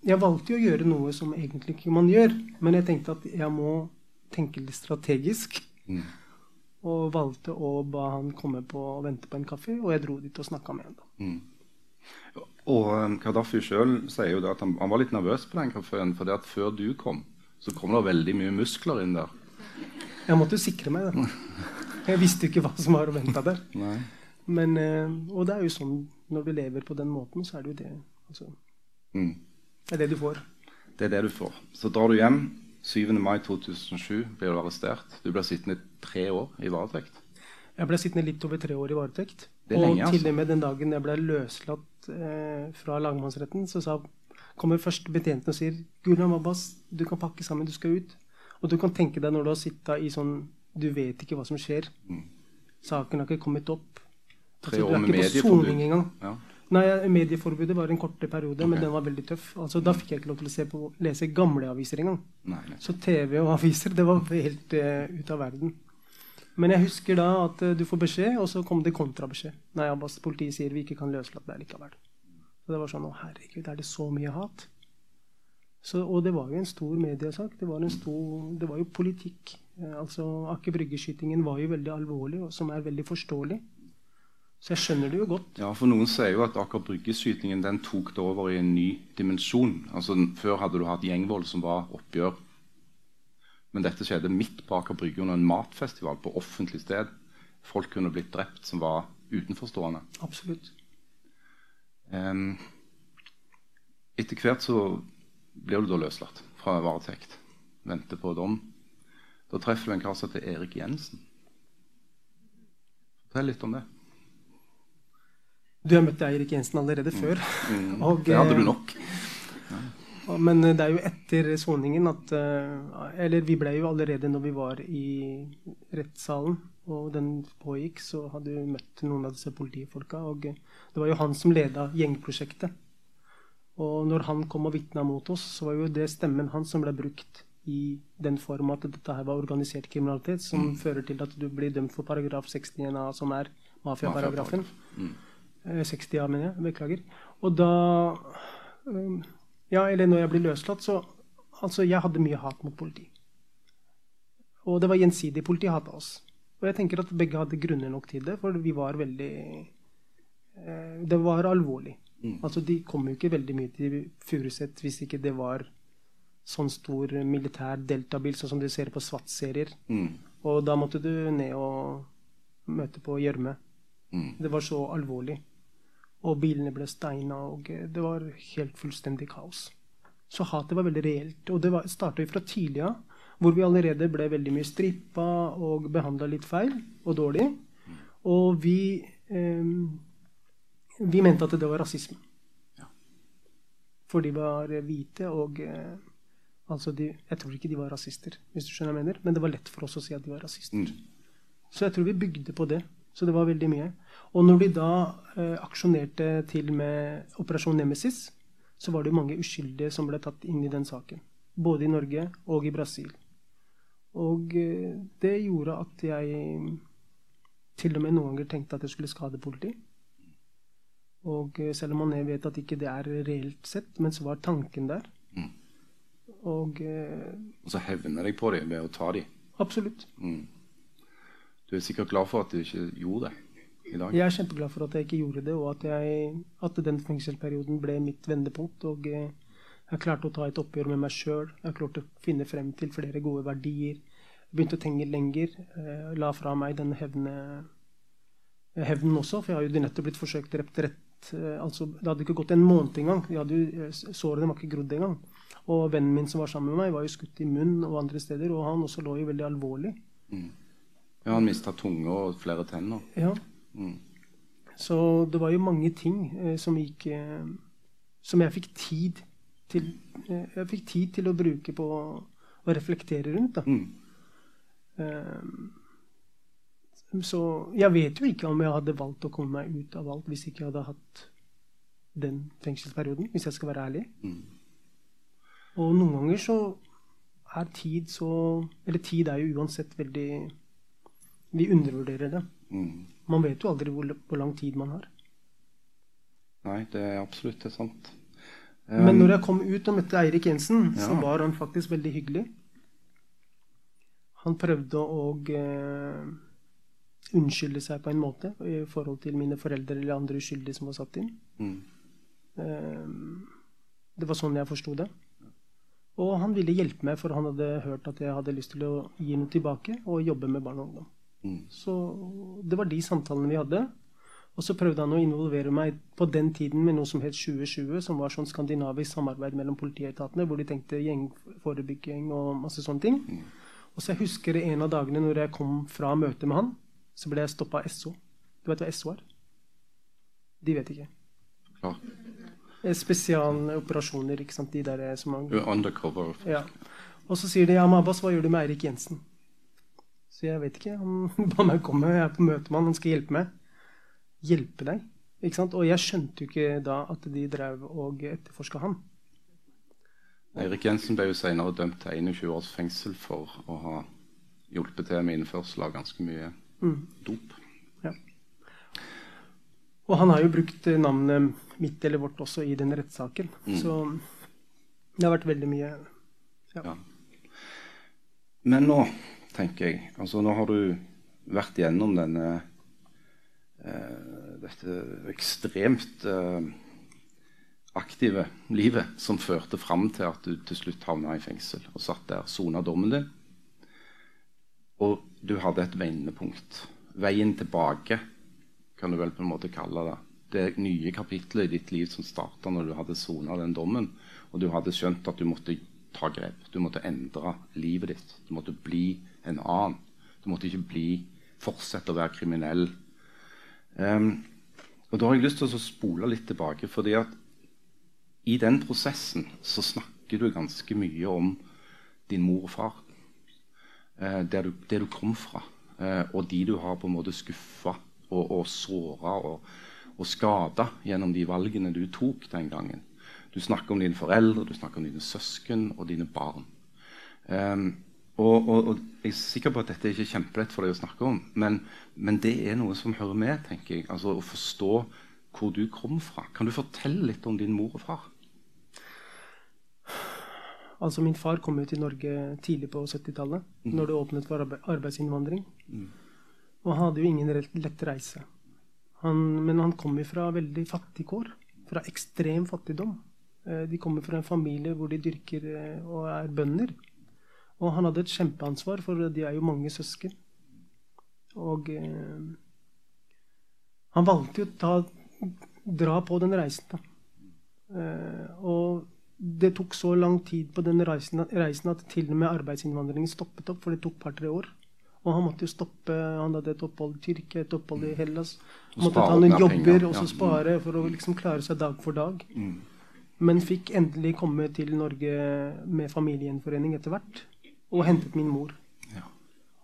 jeg valgte jo å gjøre noe som egentlig ikke man gjør. Men jeg tenkte at jeg må tenke litt strategisk. Mm. Og valgte å ba han komme på og vente på en kaffe, og jeg dro dit og snakka med han. Mm. Og Kadafi Gaddafi sjøl sier jo det at han, han var litt nervøs på den kafeen. For at før du kom, så kom det veldig mye muskler inn der. Jeg måtte jo sikre meg, da. Jeg visste jo ikke hva som var å vente der. Men, eh, og det er jo sånn når du lever på den måten, så er det jo det. Altså, Mm. Det er det du får. Det er det du får. Så drar du hjem. 7. mai 2007 blir du arrestert. Du blir sittende tre år i varetekt. Jeg ble sittende litt over tre år i varetekt. Det er og lenge, altså. til og med den dagen jeg ble løslatt eh, fra lagmannsretten, så sa, kommer først betjenten og sier Gulam Abbas, du kan pakke sammen, du skal ut. Og du kan tenke deg når du har sittet i sånn Du vet ikke hva som skjer. Mm. Saken har ikke kommet opp. Altså, du er ikke på soning engang. Ja. Nei, Medieforbudet var en kortere periode, men den var veldig tøff. Altså, Da fikk jeg ikke lov til å se på, lese gamle aviser engang. Nei, nei. Så TV og aviser, det var helt uh, ut av verden. Men jeg husker da at uh, du får beskjed, og så kom det kontrabeskjed. Nei, Abbas, politiet sier vi ikke kan løslate deg likevel. Så det var sånn Å, herregud, er det så mye hat? Så, og det var jo en stor mediesak. Det var, en stor, det var jo politikk. Eh, altså, Aker Brygge-skytingen var jo veldig alvorlig, og som er veldig forståelig. Så jeg skjønner det jo godt. Ja, for Noen sier jo at Aker Brygge-skytingen den tok det over i en ny dimensjon. Altså, Før hadde du hatt gjengvold som var oppgjør. Men dette skjedde midt på Aker Brygge under en matfestival på offentlig sted. Folk kunne blitt drept som var utenforstående. Absolutt. Um, etter hvert så blir du da løslatt fra varetekt. Venter på dom. Da treffer du en kar som heter Erik Jensen. Fortell litt om det. Du har møtt Eirik Jensen allerede før. Mm. Og, det hadde du eh, nok. Ja. Men eh, det er jo etter soningen at eh, Eller vi ble jo allerede når vi var i rettssalen og den pågikk, så hadde vi møtt noen av disse politifolka. Og det var jo han som leda gjengprosjektet. Og når han kom og vitna mot oss, så var jo det stemmen hans som ble brukt i den form at dette her var organisert kriminalitet, som mm. fører til at du blir dømt for paragraf 61a, som er mafiaparagrafen. Mafia 60, ja, mener jeg. Beklager. Og da eh, Ja, eller når jeg blir løslatt, så Altså, jeg hadde mye hat mot politi. Og det var gjensidig. Politi hata oss. Og jeg tenker at begge hadde grunner nok til det, for vi var veldig eh, Det var alvorlig. Mm. Altså, de kom jo ikke veldig mye til Furuset hvis ikke det var sånn stor militær deltabil, sånn som du ser på svart-serier, Mm. Og da måtte du ned og møte på gjørme. Mm. Det var så alvorlig. Og bilene ble steina, og eh, det var helt fullstendig kaos. Så hatet var veldig reelt. Og det starta fra tidlig av, hvor vi allerede ble veldig mye strippa og behandla litt feil og dårlig. Og vi eh, Vi mente at det var rasisme. For de var hvite, og eh, altså de, Jeg tror ikke de var rasister, hvis du skjønner hva jeg mener, men det var lett for oss å si at de var rasister. Mm. Så jeg tror vi bygde på det. Så det var veldig mye. Og når de da eh, aksjonerte til med Operasjon Nemesis, så var det jo mange uskyldige som ble tatt inn i den saken. Både i Norge og i Brasil. Og eh, det gjorde at jeg til og med noen ganger tenkte at jeg skulle skade politi. Og eh, selv om man vet at ikke det er reelt sett, men så var tanken der. Mm. Og eh, Og så hevner jeg på dem ved å ta dem. absolutt. Mm. Du er sikkert glad for at du ikke gjorde det i dag. Jeg er kjempeglad for at jeg ikke gjorde det, og at, jeg, at den fengselsperioden ble mitt vendepunkt. Og eh, jeg klarte å ta et oppgjør med meg sjøl. Jeg klarte å finne frem til flere gode verdier. Jeg begynte å tenke lenger. Eh, la fra meg den hevne, hevnen også, for jeg har jo nettopp blitt forsøkt drept rett eh, altså, Det hadde ikke gått en måned engang. De hadde jo, eh, sårene var ikke grodd engang. Og vennen min som var sammen med meg, var jo skutt i munnen og andre steder, og han også lå jo veldig alvorlig. Ja, Han mista tunge og flere tenner. Ja. Mm. Så det var jo mange ting eh, som gikk eh, Som jeg fikk tid til eh, Jeg fikk tid til å bruke på å reflektere rundt. da. Mm. Eh, så jeg vet jo ikke om jeg hadde valgt å komme meg ut av alt hvis ikke jeg hadde hatt den fengselsperioden, hvis jeg skal være ærlig. Mm. Og noen ganger så er tid så Eller tid er jo uansett veldig Vi undervurderer det. Mm. Man vet jo aldri hvor, hvor lang tid man har. Nei, det er absolutt det er sant. Men Um, når jeg kom ut og møtte Eirik Jensen, så var han faktisk veldig hyggelig. Han prøvde å uh, unnskylde seg på en måte i forhold til mine foreldre eller andre uskyldige som var satt inn. mm. Uh, det var sånn jeg forsto det. Og han ville hjelpe meg, for han hadde hørt at jeg hadde lyst til å gi noe tilbake og jobbe med barn og ungdom. Mm. Så det var de samtalene vi hadde. Og så prøvde han å involvere meg på den tiden med noe som het 2020, som var sånn skandinavisk samarbeid mellom politietatene, hvor de tenkte gjengforebygging og masse sånne ting. Og så jeg husker en av dagene når jeg kom fra møtet med han, så ble jeg stoppa av SO. Du vet hva SO er? De vet ikke. Klar. Eh, Spesialoperasjoner, ikke sant. De der som man er undercover. Ja. Og så sier de ja, men Abbas, hva gjør du med Eirik Jensen? Så jeg vet ikke. Han ba meg komme. Jeg er på møte med han, han skal hjelpe meg. Hjelpe deg? Ikke sant? Og jeg skjønte jo ikke da at de drev og etterforska han. Eirik Jensen ble jo senere dømt til 21 års fengsel for å ha hjulpet til med innførsel av ganske mye Mm. dop. Ja. Og han har jo brukt navnet mitt eller vårt også i den rettssaken. Så det har vært veldig mye Ja. Men nå, tenker jeg altså Nå har du vært gjennom denne eh, dette ekstremt uh, aktive livet som førte fram til at du til slutt havna i fengsel og satt der, sona dommen din. Og du hadde et vendepunkt. Veien tilbake, kan du vel på en måte kalle det. Det nye kapitlet i ditt liv som starta når du hadde sona den dommen, og du hadde skjønt at du måtte ta grep. Du måtte endre livet ditt. Du måtte bli en annen. Du måtte ikke bli, fortsette å være kriminell. Um, og Da har jeg lyst til å spole litt tilbake. fordi at i den prosessen så snakker du ganske mye om din mor og far. Uh, der, du, der, du, kom fra. Uh, og de du har på en måte skuffa og, og såra og, og skada gjennom de valgene du tok den gangen. Du snakker om dine foreldre, du snakker om dine søsken og dine barn. Um, og, og, og, Jeg er sikker på at dette er ikke kjempelett for deg å snakke om, men, men, det er noe som hører med. tenker jeg, altså Å forstå hvor du kom fra. Kan du fortelle litt om din mor og far? Altså Min far kom jo til Norge tidlig på 70-tallet, mm. når det åpnet for arbeidsinnvandring. Mm. Og han hadde jo ingen lett reise. Han, men han kom jo fra veldig fattig kår. Fra ekstrem fattigdom. Eh, de kommer fra en familie hvor de dyrker eh, og er bønder. Og han hadde et kjempeansvar, for de er jo mange søsken. Og eh, han valgte jo å ta, dra på den reisen. da. Eh, og det tok så lang tid på den reisen, reisen at til og med arbeidsinnvandringen stoppet opp, for det tok par-tre år. Og han måtte jo stoppe, han hadde et opphold i Tyrkia, et opphold i Hellas. Han måtte ta noen jobber og så spare for å liksom klare seg dag for dag. Mm. Men fikk endelig komme til Norge med familiegjenforening etter hvert. Og hentet min mor. Ja.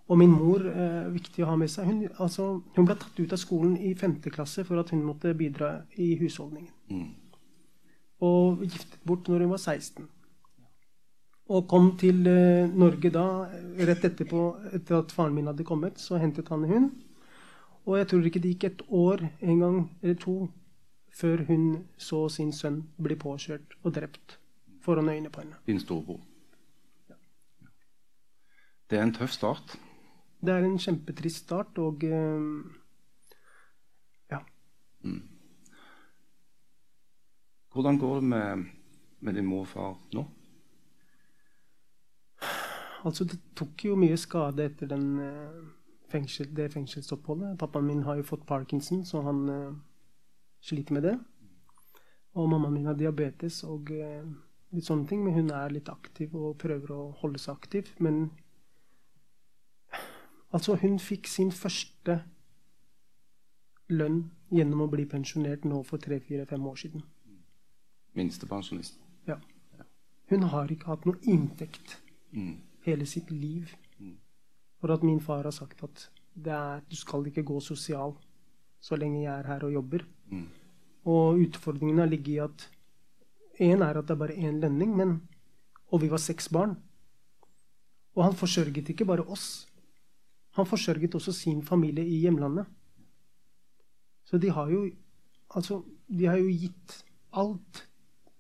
Og min mor, eh, viktig å ha med seg, hun, altså, hun, ble tatt ut av skolen i 5. klasse for at hun måtte bidra i husholdningen. Mm. Og giftet bort når hun var 16. Og kom til eh, Norge da, rett etterpå, etter at faren min hadde kommet. Så hentet han hun. Og jeg tror ikke det gikk et år en gang eller to før hun så sin sønn bli påkjørt og drept foran øynene på henne. Din storebror. Det er en tøff start. Det er en kjempetrist start, og uh, ja. Mm. Hvordan går det med, med din mor og far nå? Altså, det tok jo mye skade etter den, uh, fengsel, det fengselsoppholdet. Pappaen min har jo fått parkinson, så han uh, sliter med det. Og mammaen min har diabetes og uh, litt sånne ting. Men hun er litt aktiv og prøver å holde seg aktiv. Men altså, hun fikk sin første lønn gjennom å bli pensjonert nå for tre-fire-fem år siden. Minstepensjonist? Ja. Hun har ikke hatt noe inntekt mm. hele sitt liv. Mm. For at min far har sagt at er, du skal ikke gå sosial så lenge jeg er her og jobber. Mm. Og utfordringen har ligget i at én er at det er bare én lønning, men Og vi var seks barn. Og han forsørget ikke bare oss. Han forsørget også sin familie i hjemlandet. Så de har jo Altså, de har jo gitt alt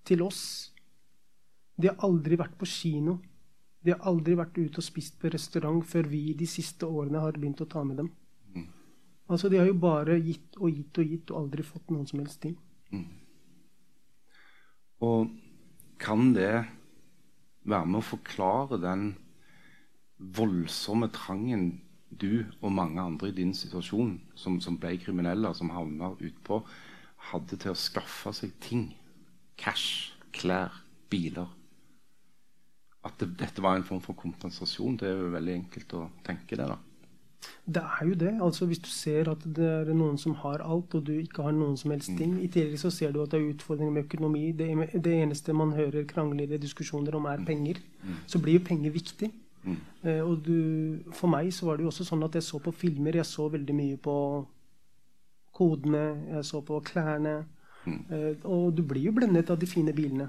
til oss. De har aldri vært på kino. De har aldri vært ute og spist på restaurant før vi de siste årene har begynt å ta med dem. Altså, De har jo bare gitt og gitt og gitt og aldri fått noen som helst ting. Mm. Og kan det være med å forklare den voldsomme trangen du og mange andre i din situasjon, som, som ble kriminelle, som havna utpå, hadde til å skaffe seg ting? Cash, klær, biler. At det, dette var en form for kompensasjon, det er jo veldig enkelt å tenke det. da. Det er jo det. altså Hvis du ser at det er noen som har alt, og du ikke har noen som helst ting. I tillegg så ser du at det er utfordringer med økonomi. Det, det eneste man hører krangler diskusjoner om, er penger. Så blir jo penger viktig. Eh, og du, for meg så var det jo også sånn at jeg så på filmer. Jeg så veldig mye på kodene, jeg så på klærne. Uh, og du blir jo blendet av de fine bilene.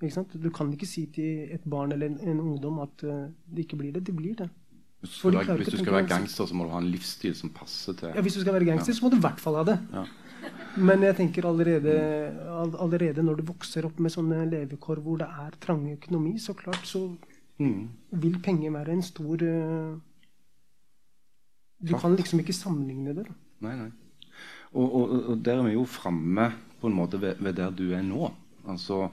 Du kan ikke si til et barn eller en, en ungdom at uh, det ikke blir det. Det blir det. Hvis du, skal, hvis du skal være gangster, så må du ha en livsstil som passer til Ja, Hvis du skal være gangster, så må du i hvert fall ha det. Ja. Men jeg tenker allerede, allerede, når du vokser opp med sånne levekår hvor det er trang økonomi, så klart så mm. vil penger være en stor uh, Du kan liksom ikke sammenligne det. da. Nei, nei. Og, og, og der er vi jo framme på en måte ved, ved, der du er nå. Altså,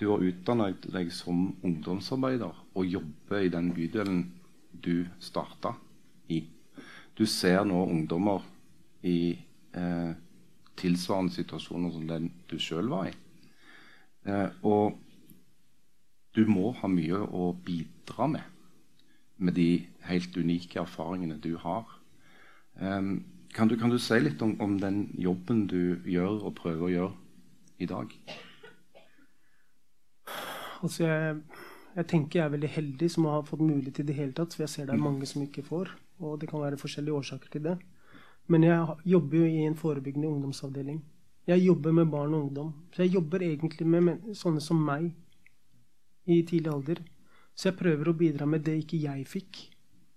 du har utdannet deg som ungdomsarbeider og jobber i den bydelen du starta i. Du ser nå ungdommer i eh, tilsvarende situasjoner som den du sjøl var i. Eh, og du må ha mye å bidra med med de helt unike erfaringene du har. Um, kan, du, kan, du, si litt om, om, den jobben du gjør og prøver å gjøre i dag? Altså jeg, jeg, tenker jeg er veldig heldig som har fått mulighet i det hele tatt. For jeg ser det er mm. mange som ikke får. Og det kan være forskjellige årsaker til det. Men jeg jobber jo i en forebyggende ungdomsavdeling. Jeg jobber med barn og ungdom. Så jeg jobber egentlig med sånne som meg i tidlig alder. Så jeg prøver å bidra med det ikke jeg fikk.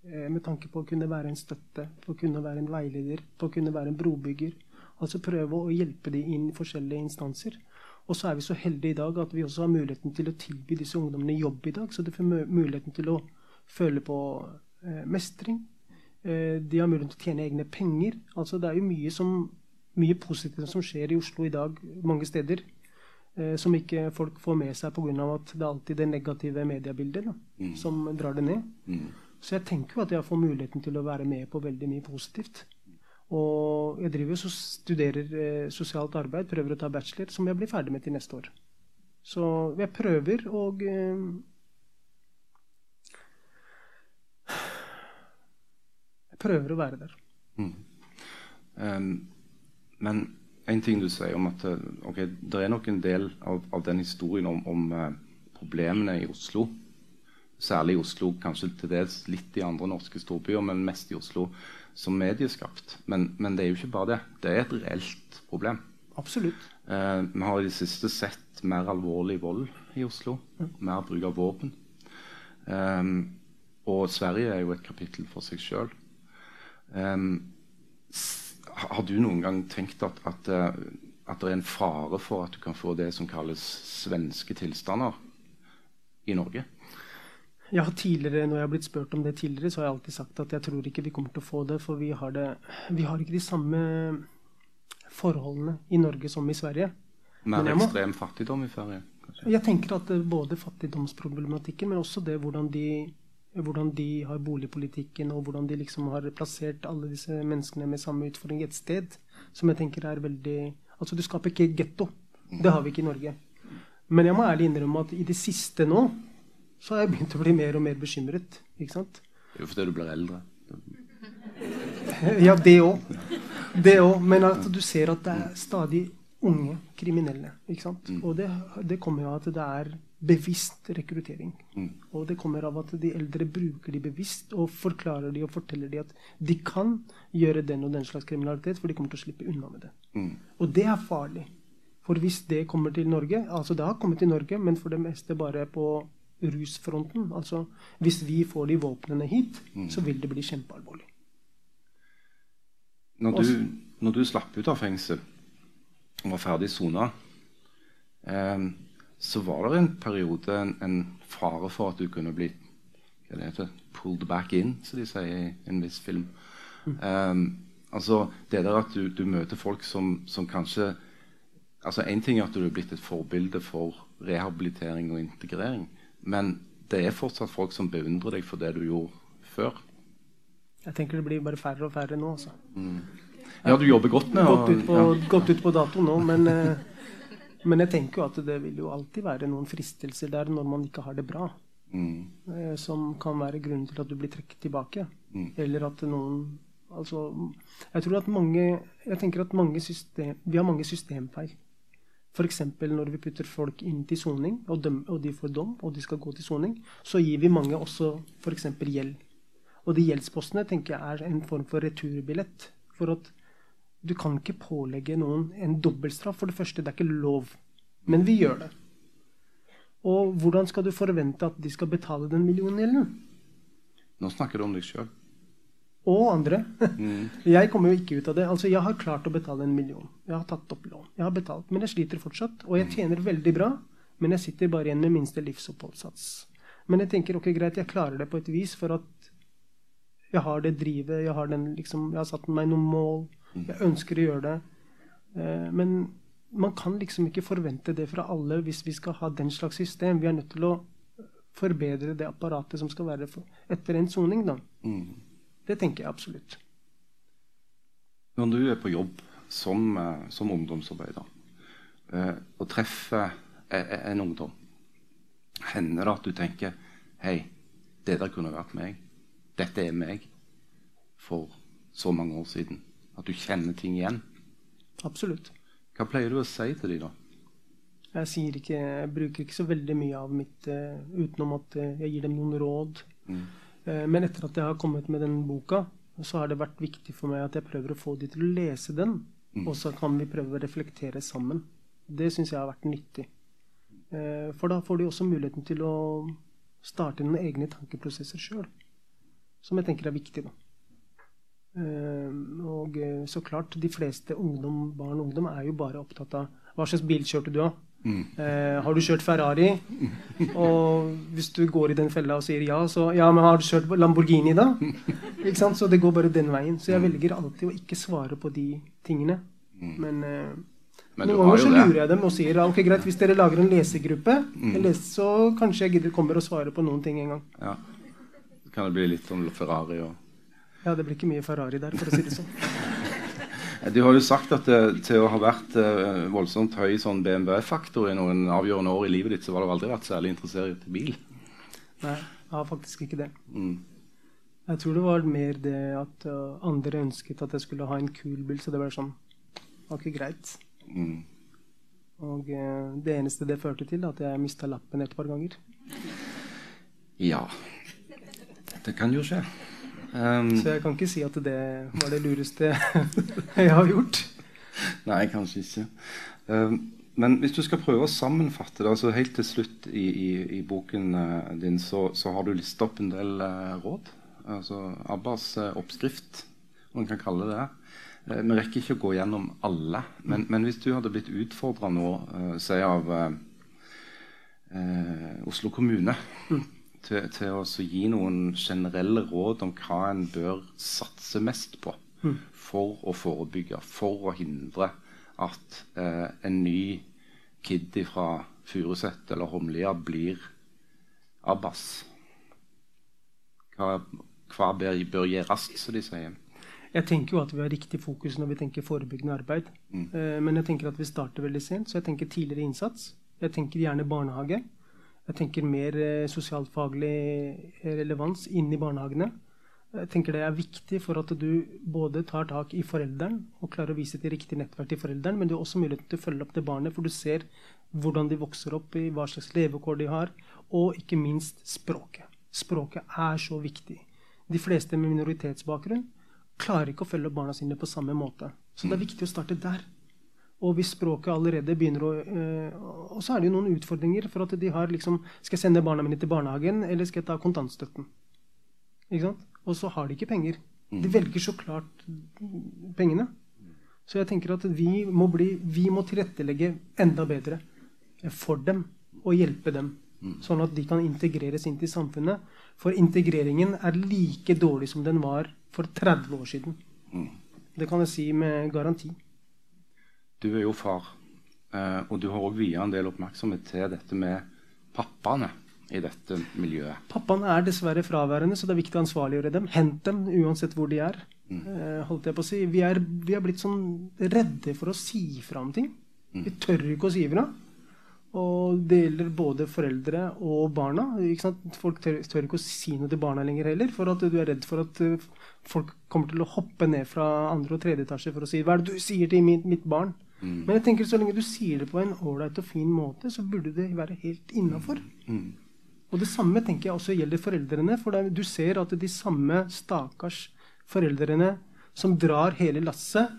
Eh, med tanke på å kunne være en støtte, på å kunne være en veileder, på å kunne være en brobygger. Altså prøve å hjelpe dem inn i forskjellige instanser. Og så er vi så heldige i dag at vi også har muligheten til å tilby disse ungdommene jobb i dag. Så de får muligheten til å føle på eh, mestring. Eh, de har muligheten til å tjene egne penger. Altså det er jo mye, som, mye positivt som skjer i Oslo i dag mange steder. Eh, som ikke folk får med seg pga. at det er alltid det negative mediebildet mm. som drar det ned. Mm. Så jeg tenker jo at jeg får muligheten til å være med på veldig mye positivt. Og jeg driver og studerer eh, sosialt arbeid, prøver å ta bachelor, som jeg blir ferdig med til neste år. Så jeg prøver og eh, Jeg prøver å være der. Mm. Um, men en ting du sier om at eh, okay, det er nok en del av, av den historien om, om uh, problemene i Oslo, særlig i Oslo, kanskje til dels litt i andre norske storbyer, men mest i Oslo, som medieskapt. Men, men det er jo ikke bare det. Det er et reelt problem. Absolutt. Eh, vi har i det siste sett mer alvorlig vold i Oslo. Mm. Mer bruk av våpen. Um, og Sverige er jo et kapittel for seg sjøl. Um, har du noen gang tenkt at, at, eh, at, det er en fare for at du kan få det som kalles svenske tilstander i Norge? Jeg har tidligere, Når jeg har blitt spurt om det tidligere, så har jeg alltid sagt at jeg tror ikke vi kommer til å få det. For vi har, det, vi har ikke de samme forholdene i Norge som i Sverige. Mer ekstrem fattigdom i Sverige? Kanskje? Jeg tenker at både fattigdomsproblematikken, men også det hvordan de hvordan de har boligpolitikken, og hvordan de liksom har plassert alle disse menneskene med samme utfordring et sted, som jeg tenker er veldig Altså, du skaper ikke getto. Det har vi ikke i Norge. Men jeg må ærlig innrømme at i det siste nå så har jeg begynt å bli mer og mer bekymret. Ikke sant? Det er jo fordi du blir eldre. ja, det òg. Det òg. Men at du ser at det er stadig unge kriminelle. Ikke sant? Mm. Og det, det kommer jo av at det er bevisst rekruttering. Mm. Og det kommer av at de eldre bruker de bevisst og forklarer de og forteller de at de kan gjøre den og den slags kriminalitet, for de kommer til å slippe unna med det. Mm. Og det er farlig. For hvis det kommer til Norge Altså det har kommet til Norge, men for det meste bare på rusfronten. Altså hvis vi får de våpnene hit, mm. så vil det bli kjempealvorlig. Når du, når du slapp ut av fengsel og var ferdig sona eh, så var det en periode en, en fare for at du kunne bli hva det heter, pulled back in, som de sier i en viss film. Mm. Um, altså det der at du, du møter folk som, som kanskje altså Én ting er at du er blitt et forbilde for rehabilitering og integrering, men det er fortsatt folk som beundrer deg for det du gjorde før. Jeg tenker det blir bare færre og færre nå. Altså. Mm. Ja, du jobber godt med Gått ut på, ja. gått ut på dato nå, men uh, men jeg tenker jo at det vil jo alltid være noen fristelser der når man ikke har det bra. Mm. Eh, som kan være grunnen til at du blir trukket tilbake. Mm. Eller at noen Altså Jeg tror at mange Jeg tenker at mange system, vi har mange systemfeil. F.eks. når vi putter folk inn til soning, og, og, de får dom, og de skal gå til soning, så gir vi mange også f.eks. gjeld. Og de gjeldspostene tenker jeg er en form for returbillett. For at du kan ikke pålegge noen en dobbeltstraff. For det første, det er ikke lov. Men vi gjør det. Og hvordan skal du forvente at de skal betale den milliongjelden? Nå snakker du om deg sjøl. Og andre. Mm. Jeg kommer jo ikke ut av det. Altså, Jeg har klart å betale en million. Jeg har tatt opp lån. Jeg har betalt, Men jeg sliter fortsatt. Og jeg mm. tjener veldig bra, men jeg sitter bare igjen med minste livsoppholdssats. Men jeg tenker ok, greit, jeg klarer det på et vis for at jeg har det drivet, jeg har, den, liksom, jeg har satt meg noen mål. Jeg ønsker å gjøre det. Eh, men man kan liksom ikke forvente det fra alle hvis vi skal ha den slags system. Vi er nødt til å forbedre det apparatet som skal være etter en soning. da. Mm. Det tenker jeg absolutt. Når du er på jobb som, eh, som ungdomsarbeider eh, og treffer en ungdom, hender det at du tenker Hei, det der kunne vært meg. Dette er meg for så mange år siden. At du kjenner ting igjen. Absolutt. Hva pleier du å si til dem, da? Jeg, ikke, jeg, bruker ikke så veldig mye av mitt uh, utenom at uh, jeg gir dem noen råd. Mm. Uh, men etter at jeg har kommet med den boka, så har det vært viktig for meg at jeg prøver å få dem til å lese den. Mm. Og så kan vi prøve å reflektere sammen. Det syns jeg har vært nyttig. for da får de også muligheten til å starte noen egne tankeprosesser sjøl. Som jeg tenker er viktig. da. Og så klart, de fleste ungdom, barn og ungdom er jo bare opptatt av hva slags bil kjørte du av? Mm. Eh, har du kjørt Ferrari? Og hvis du går i den fella og sier ja, så ja, men har du kjørt Lamborghini da? Ikke sant? Så det går bare den veien. Så jeg velger alltid å ikke svare på de tingene. Mm. Men, eh, men noen ganger så lurer jeg dem og sier ok, greit, hvis dere lager en lesegruppe, mm. så kanskje jeg gidder kommer og svarer på noen ting en gang. Ja. Så Kan det bli litt om Ferrari og Ja, det blir ikke mye Ferrari der, for å si det sånn. Du har jo sagt at det, til å ha vært eh, voldsomt høy sånn BMW-faktor i noen avgjørende år i livet ditt, så var du aldri vært særlig interessert i bil. Nei, jeg har faktisk ikke det. Mm. Jeg tror det var mer det at uh, andre ønsket at jeg skulle ha en kul bil, så det var sånn var ikke greit. Mm. Og uh, det eneste det førte til, at jeg mista lappen et par ganger. Ja. Det kan jo skje. Um, så jeg kan ikke si at det var det lureste jeg har gjort. Nei, kanskje ikke. Um, men hvis du skal prøve å sammenfatte det, altså helt til slutt i, i, i boken uh, din, så, så, har du lista opp en del uh, råd. Altså Abbas uh, oppskrift, om man kan kalle det det. vi rekker ikke å gå gjennom alle. Men, men hvis du hadde blitt utfordra nå, si av Oslo kommune mm til, til å gi noen generelle råd om hva en bør satse mest på mm. for å forebygge, for å hindre at eh, en ny kid fra Furuset eller Homlia blir Abbas. Hva, hva bør, bør gjøres, som de sier. Jeg tenker jo at vi har riktig fokus når vi tenker forebyggende arbeid. Mm. Eh, men jeg tenker at vi starter veldig sent, så jeg tenker tidligere innsats. Jeg tenker gjerne barnehage. Jeg tenker mer eh, sosialfaglig relevans inn i barnehagene. Jeg tenker Det er viktig for at du både tar tak i forelderen og klarer å vise til riktig nettverk til forelderen, men du har også muligheten til å følge opp det barnet, for du ser hvordan de vokser opp, i hva slags levekår de har, og ikke minst språket. Språket er så viktig. De fleste med minoritetsbakgrunn klarer ikke å følge opp barna sine på samme måte. Så det er viktig å starte der. Og hvis språket allerede begynner å øh, Og så er det jo noen utfordringer. For at de har liksom Skal jeg sende barna mine til barnehagen, eller skal jeg ta kontantstøtten? Ikke sant? Og så har de ikke penger. De mm. velger så klart pengene. Så jeg tenker at vi må, bli, vi må tilrettelegge enda bedre for dem og hjelpe dem. Mm. Sånn at de kan integreres inn til samfunnet. For integreringen er like dårlig som den var for 30 år siden. Mm. Det kan jeg si med garanti. Du er jo far, eh, og du har òg via en del oppmerksomhet til dette med pappaene i dette miljøet. Pappaene er dessverre fraværende, så det er viktig å ansvarliggjøre dem. Hent dem uansett hvor de er. Mm. Eh, holdt jeg på å si. Vi er, vi er, blitt sånn redde for å si fra om ting. Mm. Vi tør ikke å si fra. Og det gjelder både foreldre og barna. Folk tør, tør, ikke å si noe til barna lenger heller, for at du er redd for at uh, folk kommer til å hoppe ned fra andre og tredje etasje for å si 'Hva er det du sier til mitt, mitt barn?' Mm. Men jeg tenker så lenge du sier det på en ålreit og fin måte, så burde det være helt innafor. Mm. Og det samme tenker jeg også gjelder foreldrene. For du ser at de samme stakkars foreldrene som drar hele lasset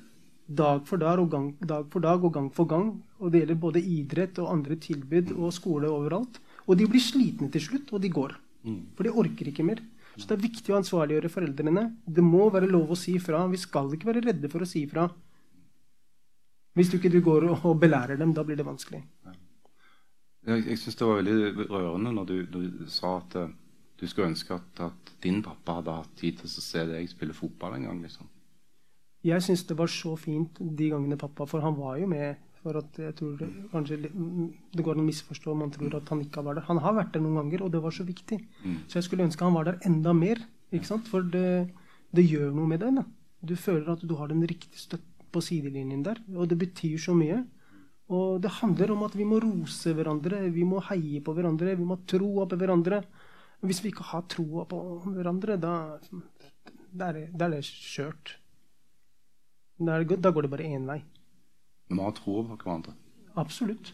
dag for dag og, gang, dag for dag og gang for gang, og det gjelder både idrett og andre tilbud og skole overalt, og de blir slitne til slutt, og de går. Mm. For de orker ikke mer. Så det er viktig å ansvarliggjøre foreldrene. Det må være lov å si fra. Vi skal ikke være redde for å si fra. Hvis du ikke du går og belærer dem, da blir det vanskelig. Jeg, jeg syns det var veldig rørende når du, du sa at uh, du skulle ønske at, at, din pappa hadde hatt tid til å se deg spille fotball en gang. liksom. Jeg syns det var så fint de gangene pappa For han var jo med for at jeg tror det, kanskje mm, det går an å misforstå om man tror at han ikke har vært der. Han har vært der noen ganger, og det var så viktig. Så jeg skulle ønske han var der enda mer. ikke sant? For det, det gjør noe med deg. Du føler at du har den riktige støtten på sidelinjen der, og det betyr så mye. Og det handler om at vi må rose hverandre, vi må heie på hverandre, vi må ha tro på hverandre. Hvis vi ikke har troa på hverandre, da, da er det, da er det skjørt. Da, da går det bare én vei. Vi må ha tro på hverandre. Absolutt.